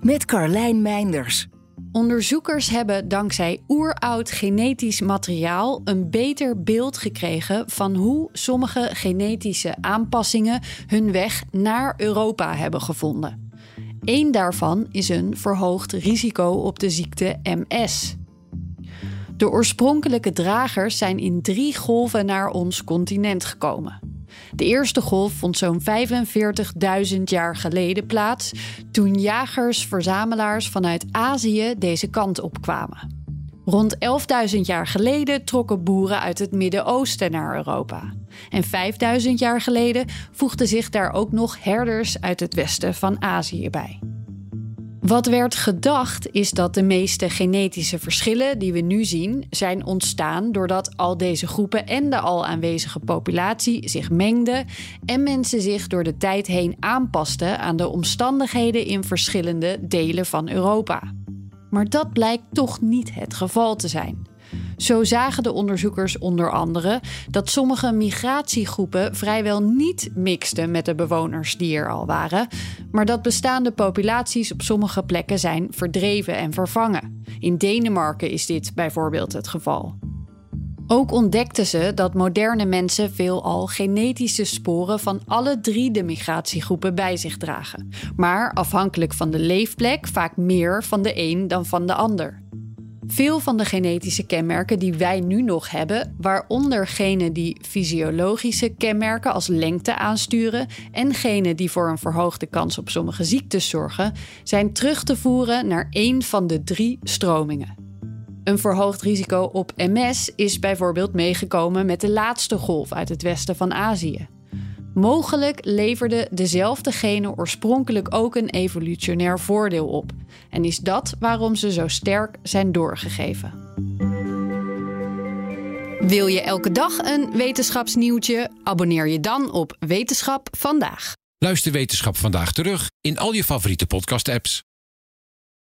met Carlijn Meinders. Onderzoekers hebben dankzij oeroud genetisch materiaal een beter beeld gekregen van hoe sommige genetische aanpassingen hun weg naar Europa hebben gevonden. Eén daarvan is een verhoogd risico op de ziekte MS. De oorspronkelijke dragers zijn in drie golven naar ons continent gekomen. De eerste golf vond zo'n 45.000 jaar geleden plaats, toen jagers-verzamelaars vanuit Azië deze kant op kwamen. Rond 11.000 jaar geleden trokken boeren uit het Midden-Oosten naar Europa. En 5.000 jaar geleden voegden zich daar ook nog herders uit het westen van Azië bij. Wat werd gedacht is dat de meeste genetische verschillen die we nu zien zijn ontstaan doordat al deze groepen en de al aanwezige populatie zich mengden en mensen zich door de tijd heen aanpasten aan de omstandigheden in verschillende delen van Europa. Maar dat blijkt toch niet het geval te zijn. Zo zagen de onderzoekers onder andere dat sommige migratiegroepen vrijwel niet mixten met de bewoners die er al waren, maar dat bestaande populaties op sommige plekken zijn verdreven en vervangen. In Denemarken is dit bijvoorbeeld het geval. Ook ontdekten ze dat moderne mensen veelal genetische sporen van alle drie de migratiegroepen bij zich dragen, maar afhankelijk van de leefplek vaak meer van de een dan van de ander. Veel van de genetische kenmerken die wij nu nog hebben, waaronder genen die fysiologische kenmerken als lengte aansturen en genen die voor een verhoogde kans op sommige ziektes zorgen, zijn terug te voeren naar één van de drie stromingen. Een verhoogd risico op MS is bijvoorbeeld meegekomen met de laatste golf uit het westen van Azië. Mogelijk leverden dezelfde genen oorspronkelijk ook een evolutionair voordeel op. En is dat waarom ze zo sterk zijn doorgegeven. Wil je elke dag een wetenschapsnieuwtje? Abonneer je dan op Wetenschap vandaag. Luister Wetenschap vandaag terug in al je favoriete podcast-apps.